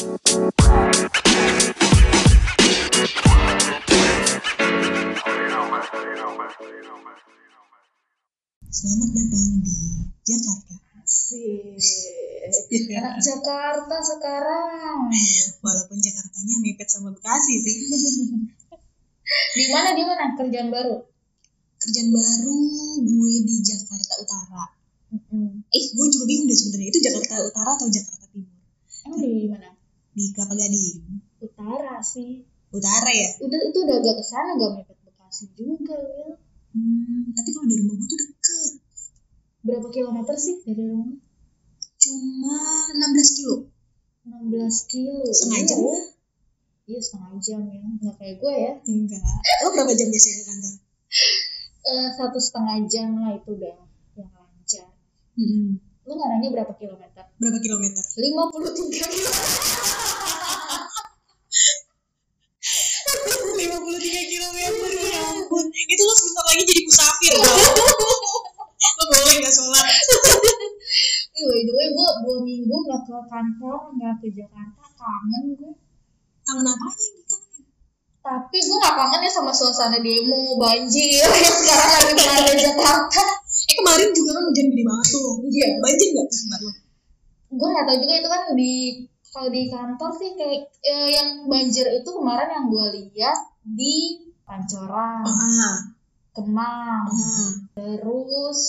Selamat datang di Jakarta. Sih. Ya. Anak Jakarta sekarang. Walaupun Jakartanya mepet sama Bekasi sih. Di mana di mana kerjaan baru? Kerjaan baru gue di Jakarta Utara. Eh, gue juga bingung deh sebenarnya itu Jakarta Utara atau Jakarta Timur. Emang di mana? Di Kelapa Gading. Utara sih. Utara ya. Udah itu udah agak ke sana gak mepet Bekasi juga ya. Hmm, tapi kalau dari rumah gue tuh deket. Berapa kilometer sih dari rumah? Cuma 16 kilo. 16 kilo. Setengah Iya, jam ya. Iya setengah jam ya. Nggak kayak gue ya. Enggak. Lo berapa jam biasanya ke kantor? Eh, satu setengah jam lah itu udah yang lancar. Hmm. Lu nggak nanya berapa kilometer? Berapa kilometer? 53 kilometer. 53 kilometer ya ampun. Itu lo sebentar lagi musafir tau. lo boleh gak sholat? By the way, gue dua minggu nggak ke kantor, nggak ke Jakarta, kangen gue. Kangen apanya yang dikangenin? Tapi gue gak kangen ya sama suasana demo, banjir yang sekarang lagi melanda Jakarta. Eh kemarin juga kan hujan gede banget tuh. Iya. Banjir gak tuh tempat lo? Gue gak tahu juga itu kan di kalau di kantor sih kayak eh, yang banjir itu kemarin yang gue lihat di Pancoran, Ah, Kemang, ah. terus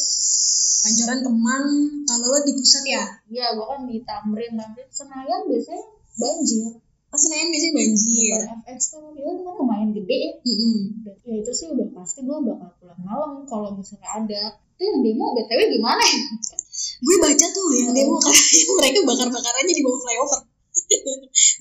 Pancoran Kemang, kalau lo di pusat ya? ya gue kan di Tamrin, Tamrin Senayan biasanya banjir. Pas Senayan biasanya banjir. Depan FX tuh ya kan lumayan gede ya. Mm-mm. Dan ya itu sih udah pasti gue bakal pulang malam kalau misalnya ada. Itu yang demo BTW gimana ya? Gue baca tuh yang demo katanya mereka bakar-bakarannya di bawah flyover.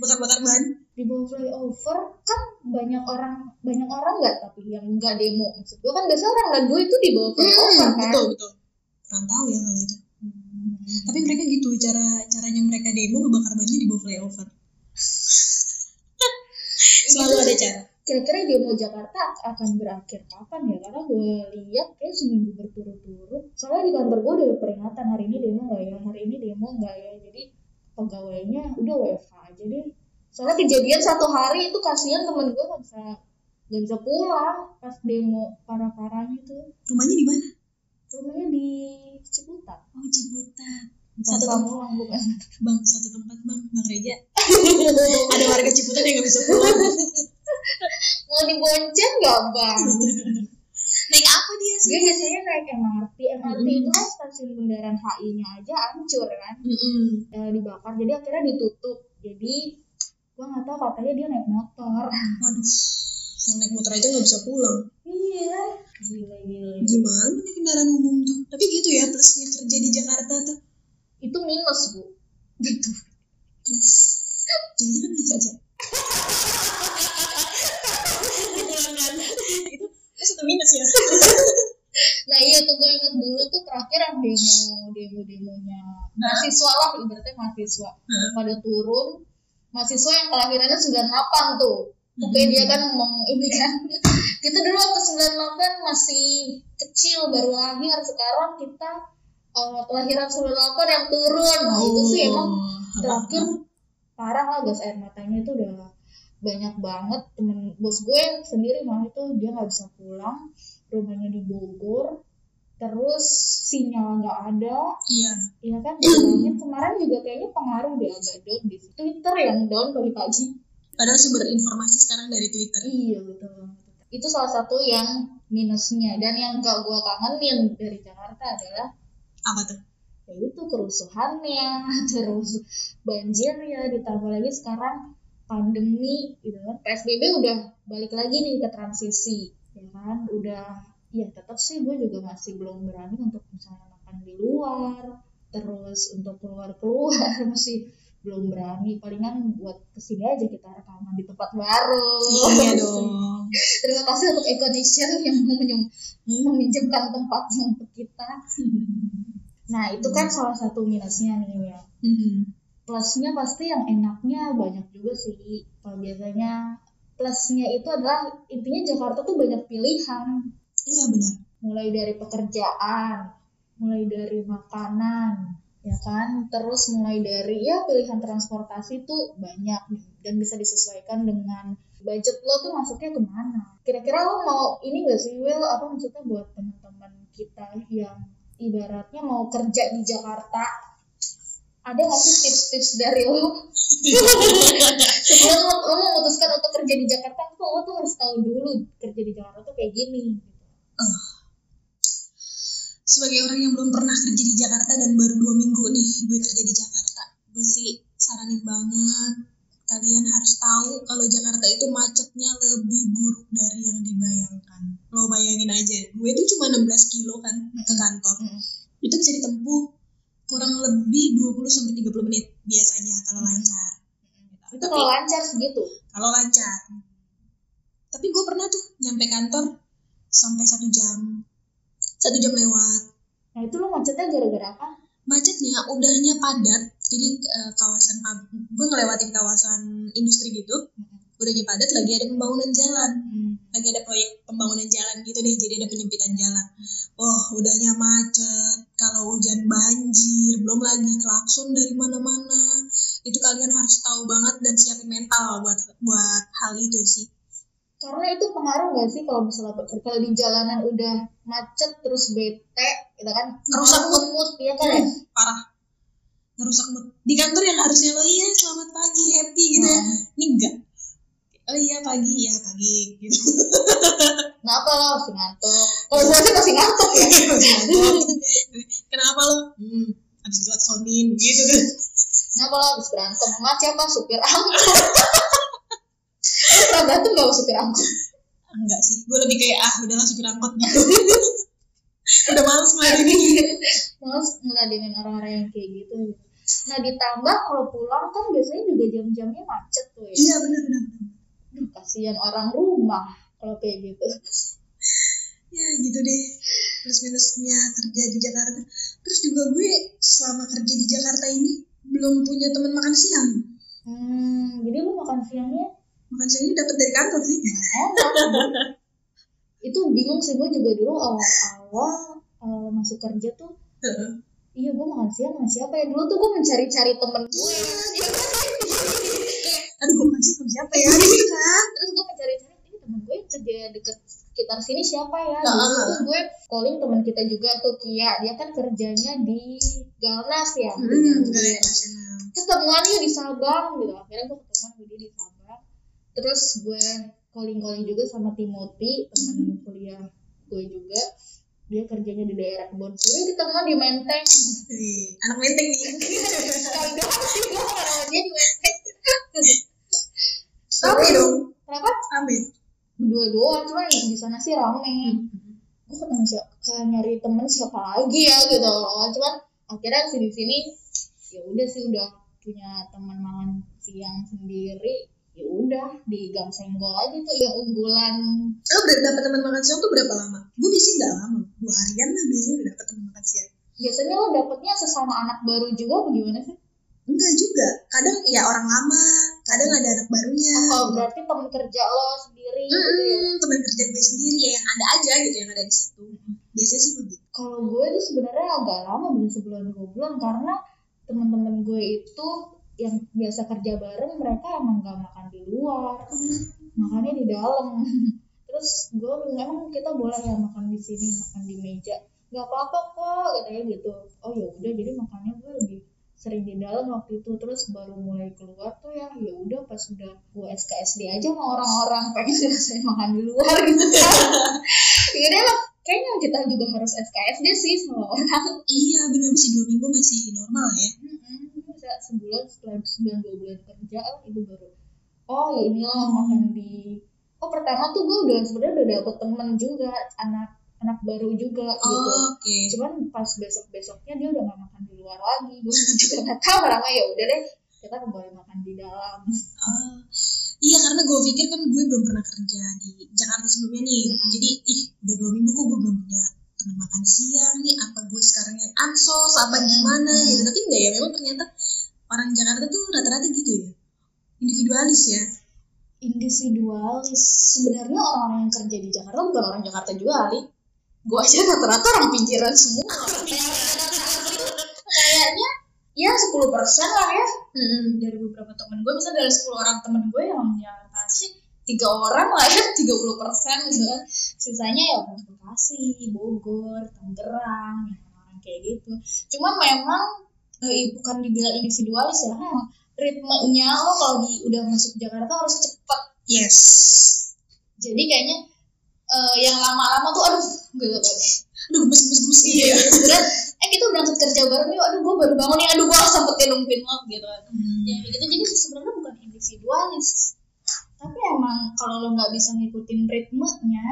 Bakar-bakar ban. Di bawah flyover kan banyak orang banyak orang nggak tapi yang nggak demo. Maksud gue kan biasa orang ngadu itu di bawah flyover Hmm, kan. betul, betul. Kurang tahu ya kalau itu. Hmm. Tapi mereka gitu, cara caranya mereka demo ngebakar bannya di bawah flyover. Selalu ada cara. Kira-kira demo Jakarta akan berakhir kapan ya? Karena gue lihat kayak seminggu berturut-turut. Soalnya di kantor gue udah peringatan hari ini demo nggak ya, hari ini demo nggak ya. Jadi pegawainya udah WFH aja deh. Soalnya kejadian satu hari itu kasihan temen gue nggak bisa nggak bisa pulang pas demo parah-parahnya tuh. Rumahnya di mana? Rumahnya di Ciputat. Oh, Ciputat. Satu Pamulang, bukan. Bang, satu tempat bang, Bang Reja. ada warga Ciputat yang gak bisa pulang. Mau dibonceng nggak bang? Naik apa dia sih? Dia biasanya naik MRT. MRT Mm. itu kan stasiun bundaran HI-nya aja hancur kan. Mm-mm. eh, dibakar jadi akhirnya ditutup jadi gua nggak tahu katanya dia naik motor Waduh, yang naik motor aja gak bisa pulang. iya gila gila Gimana nih kendaraan umum tuh? Tapi gitu ya plusnya kerja di Jakarta tuh. itu minus bu gitu Plus. Jadi kan kerja. Itu plus atau minus ya? nah iya tuh gue inget dulu tuh terakhir yang demo demo demonya mahasiswa lah ibaratnya mahasiswa. Pada turun mahasiswa yang kelahirannya 98 tuh. Oke Hmm. dia kan ngomong ini kan. Kita dulu waktu 98 masih kecil baru lahir. Sekarang kita eh, kelahiran 98 yang turun. Nah itu sih emang Oh. terakhir parah lah gas air matanya itu udah banyak banget temen bos gue sendiri malah itu dia nggak bisa pulang rumahnya di Bogor terus sinyal nggak ada Iya. ya kan bilangin kemarin juga kayaknya pengaruh dia agak down di Twitter yang down pagi-pagi Padahal sumber informasi sekarang dari Twitter. iya betul itu salah satu yang minusnya dan yang gak gue kangenin dari Jakarta adalah Apa tuh? ya itu kerusuhannya terus banjirnya ditambah lagi sekarang pandemi gitu kan. PSBB udah balik lagi nih ke transisi ya kan. Udah ya tetap sih gue juga masih belum berani untuk misalnya makan di luar terus untuk keluar keluar masih belum berani. Palingan buat ke sini aja kita rekaman di tempat baru. Iya dong. terima kasih untuk Econation yang mau meminjamkan tempatnya untuk kita. Nah itu kan salah satu minusnya nih ya. Mhm. Plusnya pasti yang enaknya banyak juga sih. Kalau biasanya plusnya itu adalah intinya Jakarta tuh banyak pilihan. Iya benar. mulai dari pekerjaan mulai dari makanan ya kan? Terus mulai dari ya pilihan transportasi tuh banyak dan bisa disesuaikan dengan budget lo tuh masuknya ke mana. Kira-kira lo mau ini gak sih Will apa maksudnya buat teman-teman kita yang ibaratnya mau kerja di Jakarta ada nggak sih tips-tips dari lo? Sebelum lo, lo memutuskan untuk kerja di Jakarta tuh lo tuh harus tahu dulu kerja di Jakarta tuh kayak gini oh. sebagai orang yang belum pernah kerja di Jakarta dan baru dua minggu nih gue kerja di Jakarta gue sih saranin banget kalian harus tahu kalau Jakarta itu macetnya lebih buruk dari yang dibayangkan. Lo bayangin aja gue tuh cuma 16 kilo kan ke kantor. Itu bisa ditempuh kurang lebih 20 sampai 30 menit biasanya kalau lancar. Itu kalau lancar segitu? Kalau lancar. Tapi gue pernah tuh nyampe kantor sampai satu jam. Satu jam lewat. Nah itu lo macetnya gara-gara apa? Macetnya udahnya padat. Jadi uh, kawasan gue ngelewatin kawasan industri gitu. Hmm. Udahnya padat lagi ada pembangunan jalan. Hmm. lagi ada proyek pembangunan jalan gitu deh jadi ada penyempitan jalan. Oh udahnya macet kalau hujan banjir belum lagi klakson dari mana-mana. Itu kalian harus tahu banget dan siapin mental buat buat hal itu sih. Karena itu pengaruh gak sih kalau misalnya kalau di jalanan udah macet terus bete gitu kan? Ngerusak mood. ya kan? Ya parah. Ngerusak mood. Di kantor yang harusnya lo iya selamat pagi happy gitu ya. Ini enggak oh iya pagi. Ya pagi. Gitu. Kenapa lo masih ngantuk? Kalau gue sih masih ngantuk ya. Kenapa lo? Hmm, habis dilaksonin gitu. Kan kenapa lo habis berantem? Sama siapa? Supir angkot. Pernah berantem gak supir angkot? Enggak sih. Gue lebih kayak ah udahlah supir angkot gitu. Udah males ngeladenin. Males ngeladenin orang-orang yang kayak gitu. Nah ditambah kalau pulang kan biasanya juga jam-jamnya macet tuh ya. Iya benar benar kasihan orang rumah kalau kayak gitu. Ya gitu deh. Plus minusnya kerja di Jakarta. Terus juga gue selama kerja di Jakarta ini belum punya teman makan siang. Hmm, jadi lu makan siangnya? Makan siangnya dapat dari kantor sih. Nah, itu bingung sih gue juga dulu awal-awal uh, masuk kerja tuh iya gue makan siang sama siapa ya? Dulu tuh gue mencari-cari temen gue gue siang sama siapa ya? Gitu kan? Terus gue mencari-cari ini temen gue kerja deket sekitar sini siapa ya? Dulu tuh gue calling teman kita juga tuh Kia. Dia kan kerjanya di Galnas ya? Hmm, ketemuannya di Sabang gitu. Akhirnya gue ketemuan dia di Sabang. Terus gue calling calling juga sama Timothy teman kuliah gue juga. Dia kerjanya di daerah kebon suri di tengah di menteng. Anak menteng nih. Sekali doang sih gue sama dia di menteng rame dong. kenapa rame. berdua doang cuma di sana sih rame. Gue kan kayak nyari temen siapa lagi ya gitu loh. Cuman akhirnya sini sini ya udah sih udah punya teman makan siang sendiri ya udah di gang senggol aja tuh yang unggulan. Lo udah dapet teman makan siang tuh berapa lama? Gue biasanya nggak lama. Dua harian lah biasanya udah dapet teman makan siang. Biasanya lo dapetnya sesama anak baru juga apa gimana sih enggak juga. Kadang ya orang lama kadang ada anak barunya. Oh gitu. berarti teman kerja lo sendiri mm -hmm, gitu ya? teman kerja gue sendiri ya yang ada aja gitu yang ada di situ. Biasanya sih begitu. Kalau gue tuh sebenarnya agak lama bisa sebulan dua bulan karena teman-teman gue itu yang biasa kerja bareng mereka emang gak makan di luar makannya di dalam. Terus gue memang kita boleh ya makan di sini makan di meja? Nggak apa-apa kok katanya gitu. Oh ya udah jadi makannya gue lebih sering di dalam waktu itu terus baru mulai keluar tuh ya ya udah pas udah gue SKSD aja sama orang-orang pengen saya makan di luar gitu. Kan jadi emang kayaknya kita juga harus SKSD sih sama orang. Iya benar sih dua minggu masih normal ya. Bisa sebulan setelah sebulan dua bulan kerja itu baru oh ya inilah hmm. makan di oh pertama tuh gue udah sebenarnya udah dapet temen juga anak anak baru juga oh, gitu. Okay. cuman pas besok besoknya dia udah gak makan di luar lagi. Gue juga gak tahu orangnya ya udah deh kita boleh makan di dalam. Oh. Iya karena gue pikir kan gue belum pernah kerja di Jakarta sebelumnya nih, mm -hmm. jadi ih udah dua minggu kok gue belum punya teman makan siang nih. Apa gue sekarang yang ansos apa gimana hmm. gitu. Tapi enggak ya memang ternyata orang Jakarta tuh rata-rata gitu ya. Individualis ya. Individualis. Sebenarnya orang-orang yang kerja di Jakarta bukan orang Jakarta juga kali gue aja rata-rata orang pinggiran semua. Kayaknya ya 10 persen lah ya. Hmm. dari beberapa temen gue misalnya dari 10 orang temen gue yang Jakarta sih tiga orang lah ya 30 persen gitu. Kan sisanya ya orang Bekasi Bogor Tangerang ya orang kayak gitu. Cuma memang eh, bukan dibilang individualis ya memang ritmenya lo kalau di udah masuk Jakarta harus cepet Yes. jadi kayaknya eh, yang lama-lama tuh aduh gitu kan Aduh, gemes gemes gemes. iya sebenarnya eh kita berangkat kerja bareng nih aduh gue baru bangun nih aduh gue sempetin nungguin lo gitu kan Hmm. ya gitu jadi sebenarnya bukan individualis tapi emang kalau lo nggak bisa ngikutin ritmenya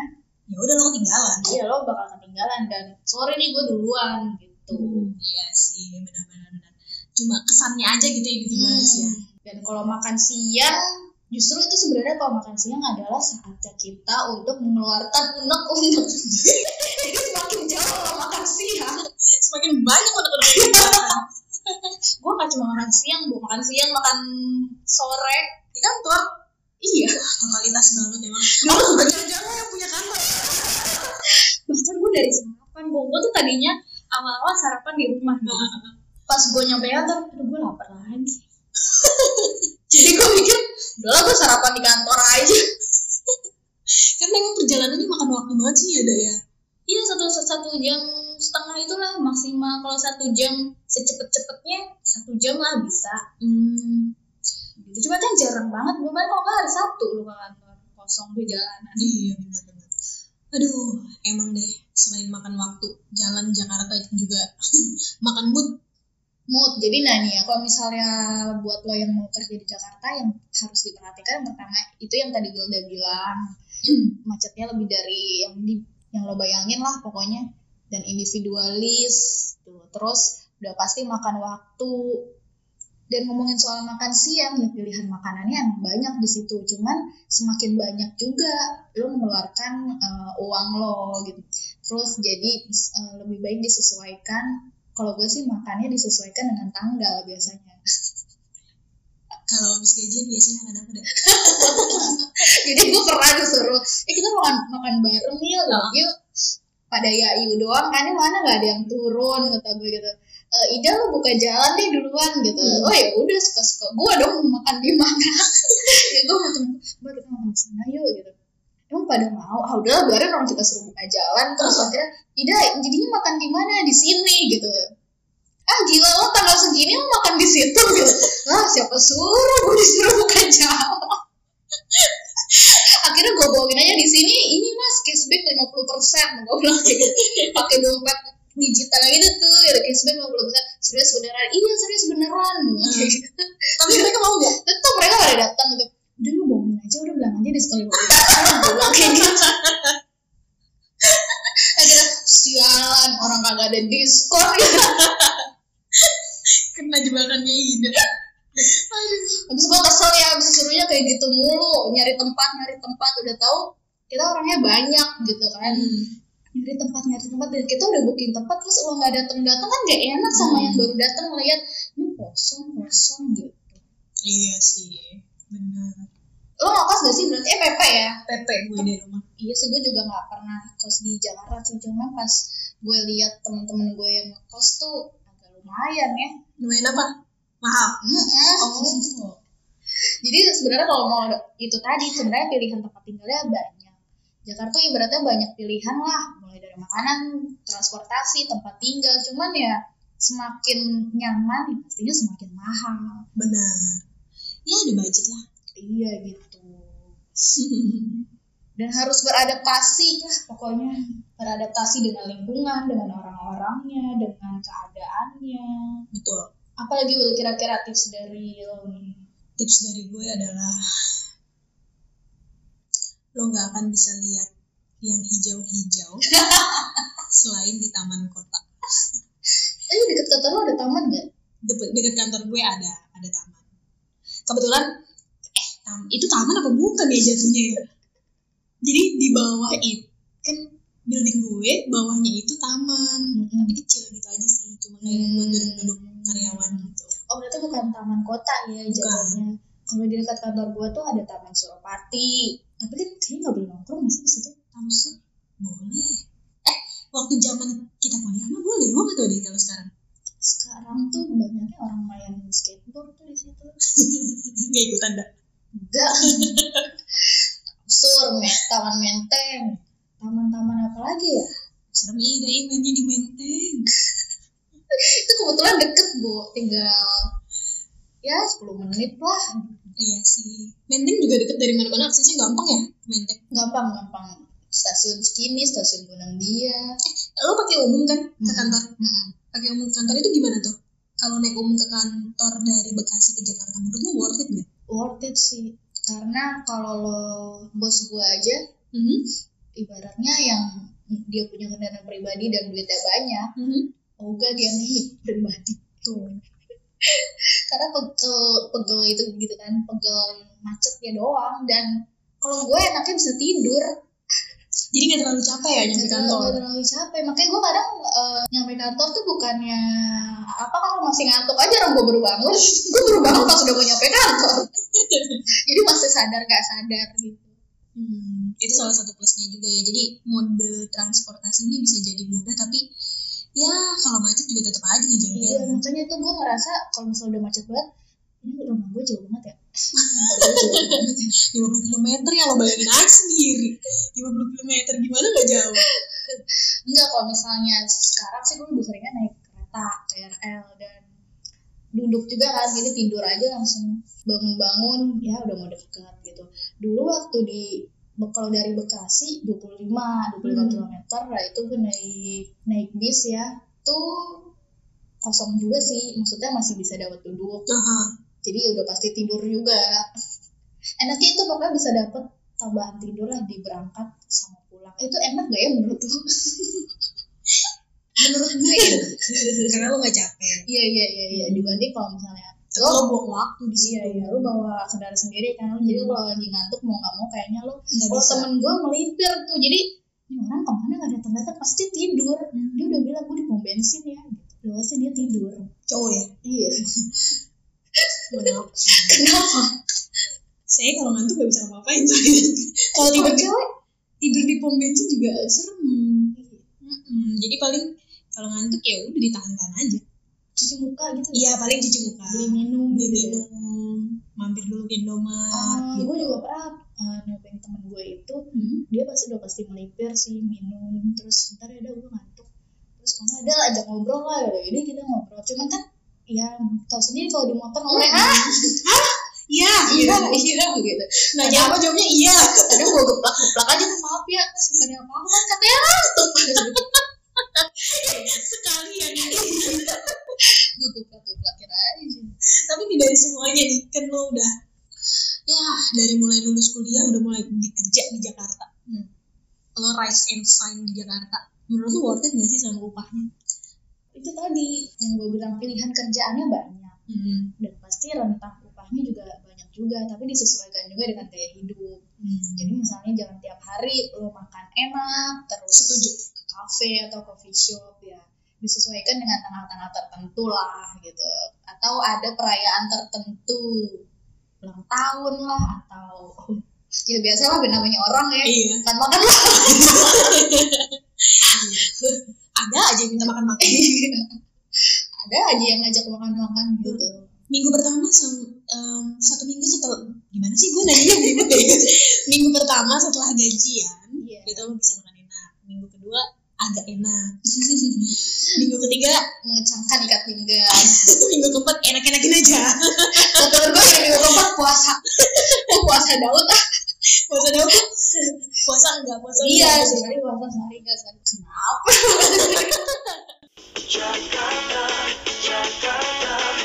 Ya udah lo ketinggalan. ya lo bakal ketinggalan dan sorry nih gue duluan gitu Iya sih, benar-benar benar. Cuma kesannya aja gitu individualis ya. Hmm. dan kalau makan siang justru itu sebenarnya kalau makan siang adalah saatnya kita untuk mengeluarkan unek-unek jadi semakin jauh lo makan siang Semakin banyak yang kita gue gak cuma makan siang bu makan siang makan sore di kantor. iya Totalitas banget emang. Dulu juga jangan yang punya kantor. bahkan gue dari sarapan gue gue tuh tadinya awal-awal sarapan di rumah gitu. pas gue nyampe kantor aduh gue lapar lagi jadi gue mikir udahlah gue sarapan di kantor aja Karena emang perjalanannya makan waktu banget sih ya, Daya. iya satu satu jam setengah itulah maksimal kalau satu jam secepet-cepetnya satu jam lah bisa Hmm. gitu cuma kan jarang banget gue main kalau nggak hari sabtu lu ke kantor kosong tuh jalanan Iya benar-benar. Aduh, emang deh selain makan waktu, jalan Jakarta itu juga makan mood. Mood. Jadi nah nih ya kalau misalnya buat lo yang mau kerja di Jakarta yang harus diperhatikan yang pertama itu yang tadi gue udah bilang. Macetnya lebih dari yang di yang lo bayangin lah pokoknya. Dan individualis tuh. Terus udah pasti makan waktu. Dan ngomongin soal makan siang ya pilihan makanannya emang banyak di situ. Cuman semakin banyak juga lo mengeluarkan eh, uang lo gitu. Terus jadi eh, lebih baik disesuaikan kalau gue sih makannya disesuaikan dengan tanggal biasanya. Kalau habis gajian biasanya ada apa deh? jadi gue pernah disuruh eh kita makan makan bareng yuk. Oh. yuk pada Yayu doang kan ini mana nggak ada yang turun kata gue gitu. E, Ida lu buka jalan deh duluan gitu. Hmm. oh ya udah suka suka gue dong makan di mana? Ya gue mau temen mbak kita makan sana yuk gitu emang pada mau? Ah udah biarin orang kita suruh buka jalan terus akhirnya Ida jadinya makan di mana? Di sini gitu. Ah gila lo tanggal segini lo makan di situ? Gitu. Ah siapa suruh gue disuruh buka jalan? Akhirnya gue bawain aja di sini ini mas cashback 50% gue bilang gitu. Pakai dompet digital gitu tuh ada cashback 50% serius beneran? Iya serius beneran. Kayak gitu. Tapi mereka mau nggak? tetep mereka gak ada datang gitu aja udah bilang aja di sekali gue bilang kayak gitu akhirnya sialan orang kagak ada diskon gitu Kena jebakannya Ida. Aduh. Habis gue kesel ya, habis suruhnya kayak gitu mulu, nyari tempat, nyari tempat, udah tahu kita orangnya banyak gitu kan. Nyari tempat, nyari tempat, dan kita udah booking tempat, terus lo nggak datang datang kan gak enak sama Hmm. yang baru datang ngeliat ini kosong kosong gitu. Iya sih, benar. Lo ngekos gak sih berarti eh PP ya? PP gue di rumah. Iya sih gue juga nggak pernah kos di Jakarta sih, cuma pas gue lihat temen-temen gue yang ngekos tuh agak lumayan ya. Lumayan apa? Mahal. Mm-mm. Oh. Jadi sebenarnya kalau mau itu tadi sebenarnya pilihan tempat tinggalnya banyak. Jakarta tuh ibaratnya banyak pilihan lah, mulai dari makanan, transportasi, tempat tinggal. Cuman ya semakin nyaman ya pastinya semakin mahal. Benar. Ya ada budget lah. Iya gitu. Dan harus beradaptasi lah pokoknya. Beradaptasi dengan lingkungan, dengan orang-orangnya, dengan keadaannya. Betul. Apalagi Will kira-kira tips dari lo nih? Tips dari gue adalah lo nggak akan bisa lihat yang hijau-hijau selain di taman kota. Eh deket kantor lo ada taman gak? Deket, deket kantor gue ada ada taman. Kebetulan itu taman apa bukan ya jatuhnya ya? Jadi di bawah itu kan building gue bawahnya itu taman Mm-mm. tapi kecil gitu aja sih cuma kayak buat duduk-duduk karyawan gitu Oh berarti bukan taman kota ya jatuhnya. Kalau di dekat kantor gua tuh ada taman Suropati. Tapi kan kayaknya nggak boleh nongkrong masih di situ. Tamsur boleh eh waktu zaman kita kuliah mah boleh gue gak tau deh kalau sekarang sekarang tuh banyaknya orang main skateboard tuh di situ nggak ikutan dah enggak. Sur taman menteng. Taman-taman apa lagi ya? Serem deh mainnya di menteng. Itu kebetulan deket bu. Tinggal ya 10 menit lah. Iya sih. Menteng juga deket dari mana-mana aksesnya gampang ya menteng? Gampang gampang. Stasiun Cikini stasiun Gunung Dia eh, lo pakai umum kan ke Hmm. kantor? Mm-mm. pakai umum ke kantor itu gimana tuh? Kalau naik umum ke kantor dari Bekasi ke Jakarta menurut lo worth it nggak worth it sih karena kalau lo bos gua aja Mhm. ibaratnya yang dia punya kendaraan pribadi dan duitnya banyak Mhm. Oga dia naik pribadi tuh karena pegel pegel itu gitu kan pegel macetnya doang dan kalau gue enaknya bisa tidur jadi nggak terlalu capek ya nyampe kantor nggak terlalu capek. Makanya gue kadang eh, nyampe kantor tuh bukannya apa kalau masih ngantuk aja orang gue baru bangun. Gue baru bangun pas udah mau nyampe kantor. Jadi masih sadar gak sadar gitu. Hmm, itu salah satu plusnya juga ya. Jadi mode transportasinya bisa jadi mudah, tapi ya kalau macet juga tetap aja iya ngejengkel. makanya tuh gue ngerasa kalau misalnya udah macet banget ini rumah gue jauh banget ya gue jauh banget ya 50 km ya lo bayangin aja sendiri. 50 km gimana nggak jauh? Enggak kalau misalnya sekarang sih gue lebih seringnya naik kereta KRL dan duduk juga kan jadi tidur aja langsung bangun-bangun ya udah mau dekat gitu dulu waktu di kalau dari Bekasi 25 25 Hmm. km lah itu gue naik naik bis ya tuh kosong juga sih maksudnya masih bisa dapat duduk Aha. Jadi udah pasti tidur juga. Enaknya itu pokoknya bisa dapat tambahan tidur lah di berangkat sama pulang. Itu enak gak ya menurut lo Menurut gue ya, karena lo nggak capek. Iya iya iya iya. Dibanding kalau misalnya Lo lo buang waktu di iya situ. iya lo bawa kendaraan sendiri kan. Jadi kalau lagi ngantuk mau nggak mau kayaknya lo kalau temen gue melipir tuh. Jadi ini orang ke mana nggak datang? Datang pasti tidur. Hmm. dia udah bilang gue di pom bensin ya. Gitu. Dia tidur. Cowok ya. iya Kenapa Saya kalau ngantuk gak bisa ngapain. Kalau tidur cewek tidur di pom bensin juga serem. Mm-mm. Jadi paling kalau ngantuk ya udah ditahan-tahan aja. cuci muka gitu Iya paling cuci muka. beli minum beli gitu ya. minum mampir dulu ke Indomaret Ah, gitu. gue juga pernah uh, nebeng temen gue itu Hmm. dia pasti udah pasti melipir sih minum terus ntar ya udah gue ngantuk terus kalau ada ajak ngobrol lah ya jadi kita ngobrol cuman kan ya tahu sendiri kalau di motor ngomongnya ah Iya, iya iya. iya gitu Nanya apa jawabnya iya. kadang gue geplak geplak aja tuh maaf ya terus bukannya apa apa kan katanya ngantuk Sekalian. gue geplak geplakin aja Tapi tidak dari semuanya nih, kan lo udah ya dari mulai lulus kuliah udah mulai dikerja di Jakarta. Hmm. Lo rise and shine di Jakarta. Menurut lo worth it gak sih sama upahnya? Itu tadi yang gue bilang pilihan kerjaannya banyak Hmm. dan pasti rentang upahnya juga banyak juga tapi disesuaikan juga dengan gaya hidup Hmm. jadi misalnya jangan tiap hari lo makan enak terus Setuju. ke kafe atau coffee shop ya disesuaikan dengan tanggal-tanggal tertentu lah gitu atau ada perayaan tertentu ulang tahun lah atau ya biasa lah namanya orang ya Iya. makan makan lah aja yang minta makan-makan. ada aja yang ngajak makan-makan gitu. Minggu pertama em, satu minggu setelah gimana sih gue nanya ribet deh minggu pertama setelah gajian Iya. itu lo bisa makan enak. Minggu kedua agak enak. Minggu ketiga mengecangkan ikat pinggang. Minggu keempat enak-enakin aja. Kata gue yang minggu keempat puasa. Puasa Daud. ah puasa tuh puasa enggak puasa iya sehari puasa sehari enggak sehari. Kenapa? Jakarta, Jakarta.